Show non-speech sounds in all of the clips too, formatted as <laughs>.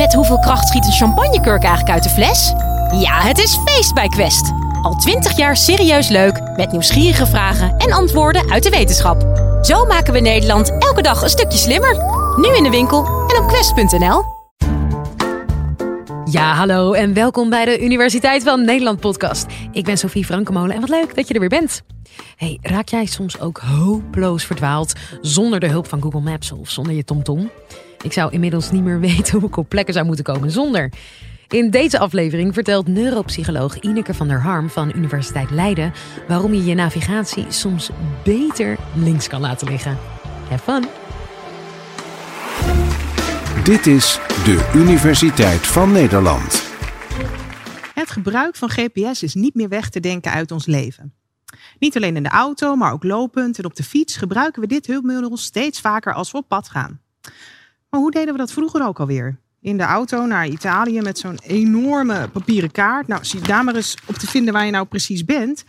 Met hoeveel kracht schiet een champagnekurk eigenlijk uit de fles? Ja, het is feest bij Quest. Al twintig jaar serieus leuk, met nieuwsgierige vragen en antwoorden uit de wetenschap. Zo maken we Nederland elke dag een stukje slimmer. Nu in de winkel en op quest.nl. Ja, hallo en welkom bij de Universiteit van Nederland podcast. Ik ben Sophie Frankemolen en wat leuk dat je er weer bent. Hey, raak jij soms ook hopeloos verdwaald zonder de hulp van Google Maps of zonder je TomTom? Ik zou inmiddels niet meer <laughs> weten hoe ik op plekken zou moeten komen zonder. In deze aflevering vertelt neuropsycholoog Ineke van der Harm van Universiteit Leiden waarom je je navigatie soms beter links kan laten liggen. Have fun! Dit is de Universiteit van Nederland. Het gebruik van GPS is niet meer weg te denken uit ons leven. Niet alleen in de auto, maar ook lopend en op de fiets gebruiken we dit hulpmiddel steeds vaker als we op pad gaan. Maar hoe deden we dat vroeger ook alweer? In de auto naar Italië met zo'n enorme papieren kaart. Nou, zie daar maar eens op te vinden waar je nou precies bent.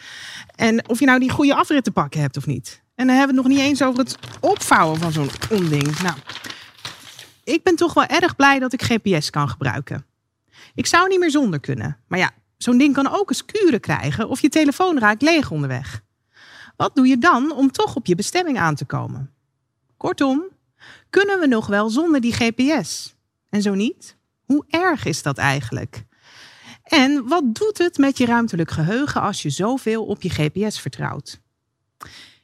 En of je nou die goede afrit te pakken hebt of niet. En dan hebben we het nog niet eens over het opvouwen van zo'n onding. Nou, ik ben toch wel erg blij dat ik GPS kan gebruiken. Ik zou niet meer zonder kunnen. Maar ja, zo'n ding kan ook eens kuren krijgen of je telefoon raakt leeg onderweg. Wat doe je dan om toch op je bestemming aan te komen? Kortom, kunnen we nog wel zonder die GPS? En zo niet? Hoe erg is dat eigenlijk? En wat doet het met je ruimtelijk geheugen als je zoveel op je GPS vertrouwt?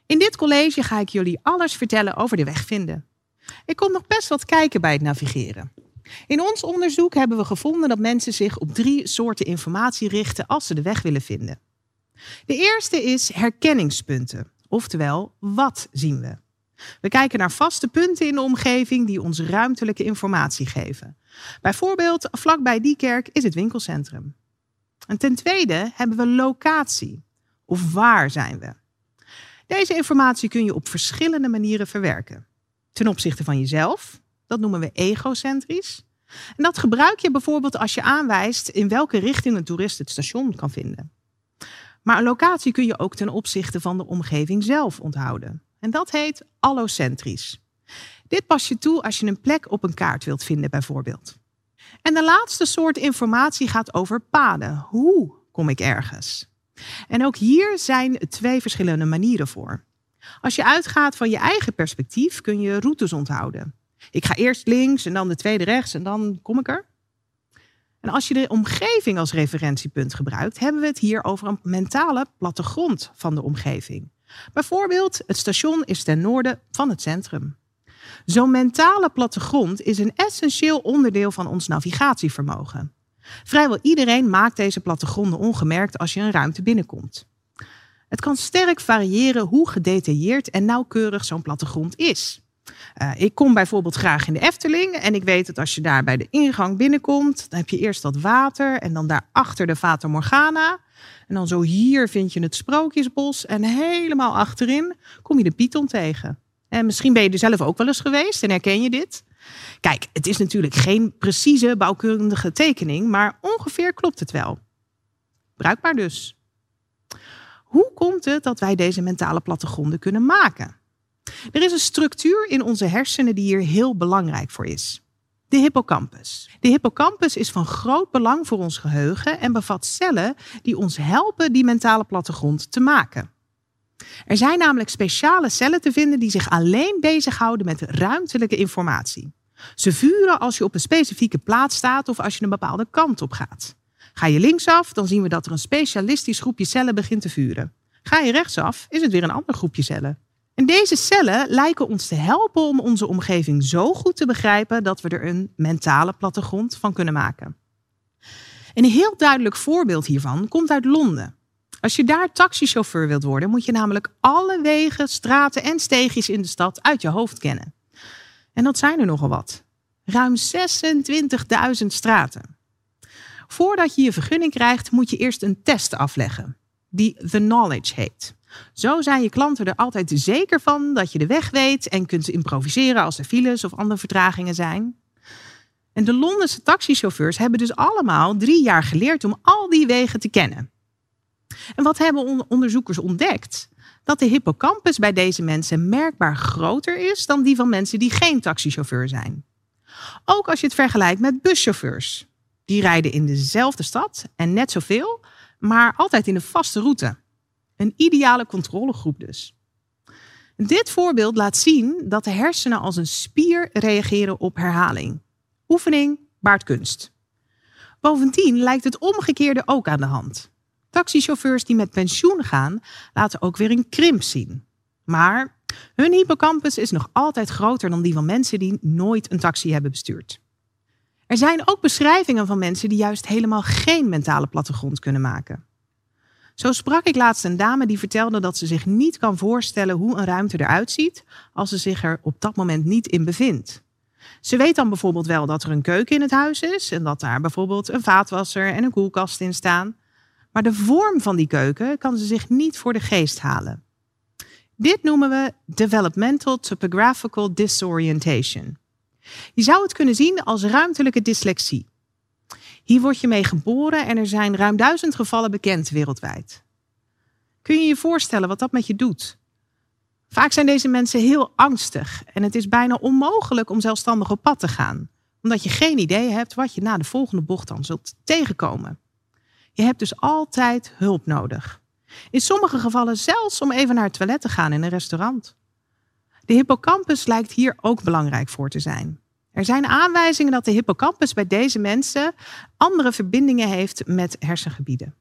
In dit college ga ik jullie alles vertellen over de weg vinden. Ik kom nog best wat kijken bij het navigeren. In ons onderzoek hebben we gevonden dat mensen zich op drie soorten informatie richten als ze de weg willen vinden. De eerste is herkenningspunten, oftewel wat zien we? We kijken naar vaste punten in de omgeving die ons ruimtelijke informatie geven. Bijvoorbeeld, vlakbij die kerk is het winkelcentrum. En ten tweede hebben we locatie, of waar zijn we? Deze informatie kun je op verschillende manieren verwerken. Ten opzichte van jezelf, dat noemen we egocentrisch. En dat gebruik je bijvoorbeeld als je aanwijst in welke richting een toerist het station kan vinden. Maar een locatie kun je ook ten opzichte van de omgeving zelf onthouden. En dat heet allocentrisch. Dit pas je toe als je een plek op een kaart wilt vinden, bijvoorbeeld. En de laatste soort informatie gaat over paden. Hoe kom ik ergens? En ook hier zijn twee verschillende manieren voor. Als je uitgaat van je eigen perspectief, kun je routes onthouden. Ik ga eerst links en dan de tweede rechts en dan kom ik er. En als je de omgeving als referentiepunt gebruikt, hebben we het hier over een mentale plattegrond van de omgeving. Bijvoorbeeld, het station is ten noorden van het centrum. Zo'n mentale plattegrond is een essentieel onderdeel van ons navigatievermogen. Vrijwel iedereen maakt deze plattegronden ongemerkt als je een ruimte binnenkomt. Het kan sterk variëren hoe gedetailleerd en nauwkeurig zo'n plattegrond is. Uh, ik kom bijvoorbeeld graag in de Efteling en ik weet dat als je daar bij de ingang binnenkomt, dan heb je eerst dat water en dan daarachter de Fata Morgana. En dan zo hier vind je het Sprookjesbos en helemaal achterin kom je de Python tegen. En misschien ben je er zelf ook wel eens geweest en herken je dit. Kijk, het is natuurlijk geen precieze bouwkundige tekening, maar ongeveer klopt het wel. Bruikbaar dus. Hoe komt het dat wij deze mentale plattegronden kunnen maken? Er is een structuur in onze hersenen die hier heel belangrijk voor is. De hippocampus. De hippocampus is van groot belang voor ons geheugen en bevat cellen die ons helpen die mentale plattegrond te maken. Er zijn namelijk speciale cellen te vinden die zich alleen bezighouden met ruimtelijke informatie. Ze vuren als je op een specifieke plaats staat of als je een bepaalde kant op gaat. Ga je linksaf, dan zien we dat er een specialistisch groepje cellen begint te vuren. Ga je rechtsaf, is het weer een ander groepje cellen. En deze cellen lijken ons te helpen om onze omgeving zo goed te begrijpen dat we er een mentale plattegrond van kunnen maken. Een heel duidelijk voorbeeld hiervan komt uit Londen. Als je daar taxichauffeur wilt worden, moet je namelijk alle wegen, straten en steegjes in de stad uit je hoofd kennen. En dat zijn er nogal wat. Ruim 26.000 straten. Voordat je je vergunning krijgt, moet je eerst een test afleggen, die The Knowledge heet. Zo zijn je klanten er altijd zeker van dat je de weg weet en kunt improviseren als er files of andere vertragingen zijn. En de Londense taxichauffeurs hebben dus allemaal drie jaar geleerd om al die wegen te kennen. En wat hebben onderzoekers ontdekt? Dat de hippocampus bij deze mensen merkbaar groter is dan die van mensen die geen taxichauffeur zijn. Ook als je het vergelijkt met buschauffeurs. Die rijden in dezelfde stad en net zoveel, maar altijd in een vaste route. Een ideale controlegroep dus. Dit voorbeeld laat zien dat de hersenen als een spier reageren op herhaling. Oefening baart kunst. Bovendien lijkt het omgekeerde ook aan de hand. Taxichauffeurs die met pensioen gaan, laten ook weer een krimp zien. Maar hun hippocampus is nog altijd groter dan die van mensen die nooit een taxi hebben bestuurd. Er zijn ook beschrijvingen van mensen die juist helemaal geen mentale plattegrond kunnen maken. Zo sprak ik laatst een dame die vertelde dat ze zich niet kan voorstellen hoe een ruimte eruit ziet als ze zich er op dat moment niet in bevindt. Ze weet dan bijvoorbeeld wel dat er een keuken in het huis is en dat daar bijvoorbeeld een vaatwasser en een koelkast in staan. Maar de vorm van die keuken kan ze zich niet voor de geest halen. Dit noemen we developmental topographical disorientation. Je zou het kunnen zien als ruimtelijke dyslexie. Hier word je mee geboren en er zijn ruim duizend gevallen bekend wereldwijd. Kun je je voorstellen wat dat met je doet? Vaak zijn deze mensen heel angstig en het is bijna onmogelijk om zelfstandig op pad te gaan, omdat je geen idee hebt wat je na de volgende bocht dan zult tegenkomen. Je hebt dus altijd hulp nodig. In sommige gevallen zelfs om even naar het toilet te gaan in een restaurant. De hippocampus lijkt hier ook belangrijk voor te zijn. Er zijn aanwijzingen dat de hippocampus bij deze mensen andere verbindingen heeft met hersengebieden.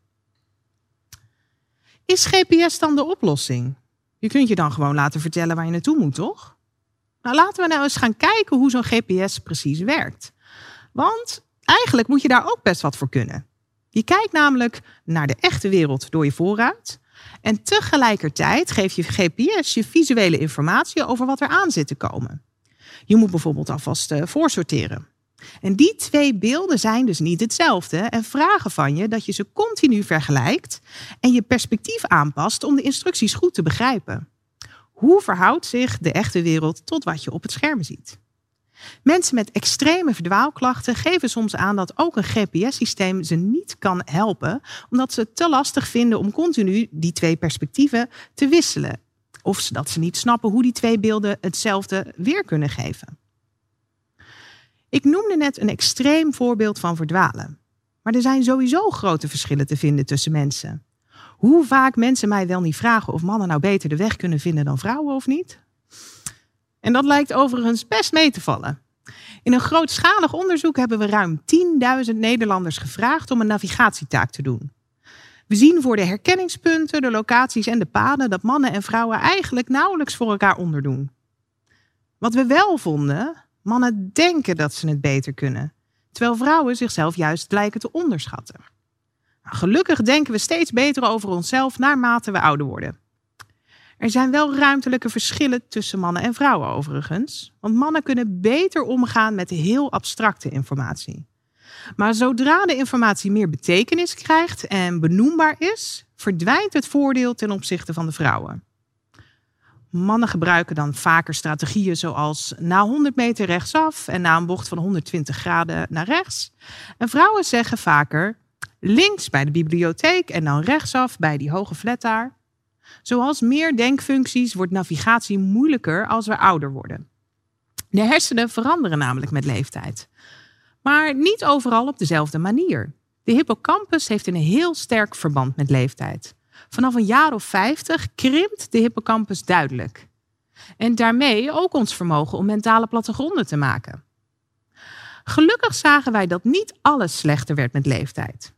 Is GPS dan de oplossing? Je kunt je dan gewoon laten vertellen waar je naartoe moet, toch? Nou, laten we nou eens gaan kijken hoe zo'n GPS precies werkt. Want eigenlijk moet je daar ook best wat voor kunnen. Je kijkt namelijk naar de echte wereld door je vooruit. En tegelijkertijd geeft je GPS je visuele informatie over wat er aan zit te komen. Je moet bijvoorbeeld alvast uh, voorsorteren. En die twee beelden zijn dus niet hetzelfde en vragen van je dat je ze continu vergelijkt en je perspectief aanpast om de instructies goed te begrijpen. Hoe verhoudt zich de echte wereld tot wat je op het scherm ziet? Mensen met extreme verdwaalklachten geven soms aan dat ook een GPS-systeem ze niet kan helpen, omdat ze het te lastig vinden om continu die twee perspectieven te wisselen. Of dat ze niet snappen hoe die twee beelden hetzelfde weer kunnen geven. Ik noemde net een extreem voorbeeld van verdwalen. Maar er zijn sowieso grote verschillen te vinden tussen mensen. Hoe vaak mensen mij wel niet vragen of mannen nou beter de weg kunnen vinden dan vrouwen of niet? En dat lijkt overigens best mee te vallen. In een grootschalig onderzoek hebben we ruim 10.000 Nederlanders gevraagd om een navigatietaak te doen. We zien voor de herkenningspunten, de locaties en de paden dat mannen en vrouwen eigenlijk nauwelijks voor elkaar onderdoen. Wat we wel vonden, mannen denken dat ze het beter kunnen, terwijl vrouwen zichzelf juist lijken te onderschatten. Gelukkig denken we steeds beter over onszelf naarmate we ouder worden. Er zijn wel ruimtelijke verschillen tussen mannen en vrouwen overigens, want mannen kunnen beter omgaan met heel abstracte informatie. Maar zodra de informatie meer betekenis krijgt en benoembaar is, verdwijnt het voordeel ten opzichte van de vrouwen. Mannen gebruiken dan vaker strategieën zoals na 100 meter rechtsaf en na een bocht van 120 graden naar rechts. En vrouwen zeggen vaker links bij de bibliotheek en dan rechtsaf bij die hoge flat daar. Zoals meer denkfuncties wordt navigatie moeilijker als we ouder worden. De hersenen veranderen namelijk met leeftijd. Maar niet overal op dezelfde manier. De hippocampus heeft een heel sterk verband met leeftijd. Vanaf een jaar of 50 krimpt de hippocampus duidelijk. En daarmee ook ons vermogen om mentale plattegronden te maken. Gelukkig zagen wij dat niet alles slechter werd met leeftijd.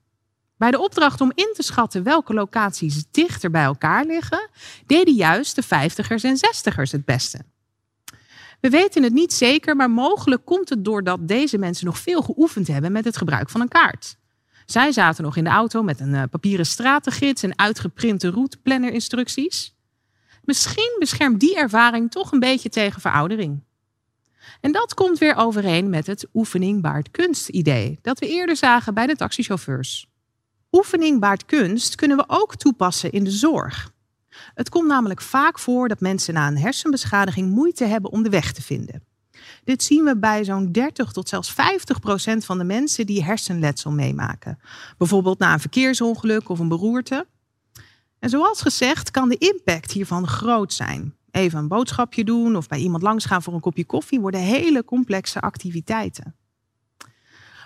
Bij de opdracht om in te schatten welke locaties dichter bij elkaar liggen, deden juist de 50ers en 60ers het beste. We weten het niet zeker, maar mogelijk komt het doordat deze mensen nog veel geoefend hebben met het gebruik van een kaart. Zij zaten nog in de auto met een eh, papieren stratengids en uitgeprinte routeplanner-instructies. Misschien beschermt die ervaring toch een beetje tegen veroudering. En dat komt weer overeen met het oefening baart kunst idee dat we eerder zagen bij de taxichauffeurs. Oefening baart kunst kunnen we ook toepassen in de zorg. Het komt namelijk vaak voor dat mensen na een hersenbeschadiging moeite hebben om de weg te vinden. Dit zien we bij zo'n 30 tot zelfs 50 procent van de mensen die hersenletsel meemaken. Bijvoorbeeld na een verkeersongeluk of een beroerte. En zoals gezegd kan de impact hiervan groot zijn. Even een boodschapje doen of bij iemand langsgaan voor een kopje koffie worden hele complexe activiteiten.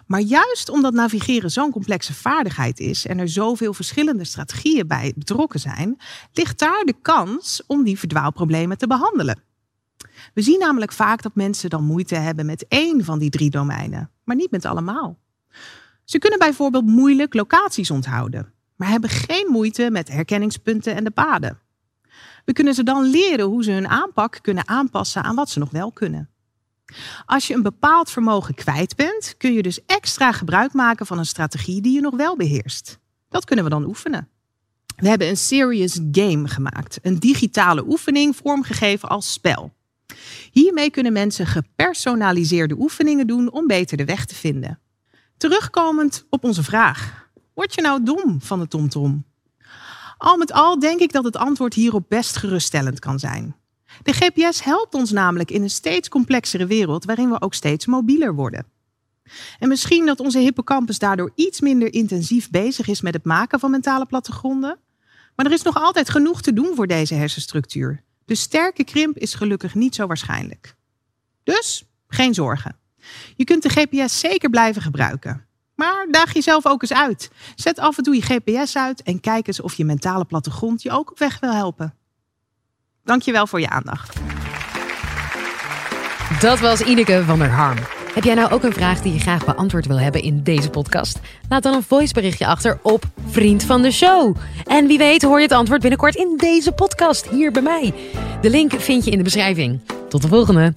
Maar juist omdat navigeren zo'n complexe vaardigheid is en er zoveel verschillende strategieën bij betrokken zijn, ligt daar de kans om die verdwaalproblemen te behandelen. We zien namelijk vaak dat mensen dan moeite hebben met één van die drie domeinen, maar niet met allemaal. Ze kunnen bijvoorbeeld moeilijk locaties onthouden, maar hebben geen moeite met herkenningspunten en de paden. We kunnen ze dan leren hoe ze hun aanpak kunnen aanpassen aan wat ze nog wel kunnen. Als je een bepaald vermogen kwijt bent, kun je dus extra gebruik maken van een strategie die je nog wel beheerst. Dat kunnen we dan oefenen. We hebben een serious game gemaakt, een digitale oefening vormgegeven als spel. Hiermee kunnen mensen gepersonaliseerde oefeningen doen om beter de weg te vinden. Terugkomend op onze vraag: word je nou dom van de TomTom? Al met al denk ik dat het antwoord hierop best geruststellend kan zijn. De GPS helpt ons namelijk in een steeds complexere wereld waarin we ook steeds mobieler worden. En misschien dat onze hippocampus daardoor iets minder intensief bezig is met het maken van mentale plattegronden. Maar er is nog altijd genoeg te doen voor deze hersenstructuur. De sterke krimp is gelukkig niet zo waarschijnlijk. Dus geen zorgen. Je kunt de GPS zeker blijven gebruiken. Maar daag jezelf ook eens uit. Zet af en toe je GPS uit en kijk eens of je mentale plattegrond je ook op weg wil helpen. Dankjewel voor je aandacht. Dat was Ineke van der Harm. Heb jij nou ook een vraag die je graag beantwoord wil hebben in deze podcast? Laat dan een voiceberichtje achter op Vriend van de Show. En wie weet hoor je het antwoord binnenkort in deze podcast hier bij mij. De link vind je in de beschrijving. Tot de volgende.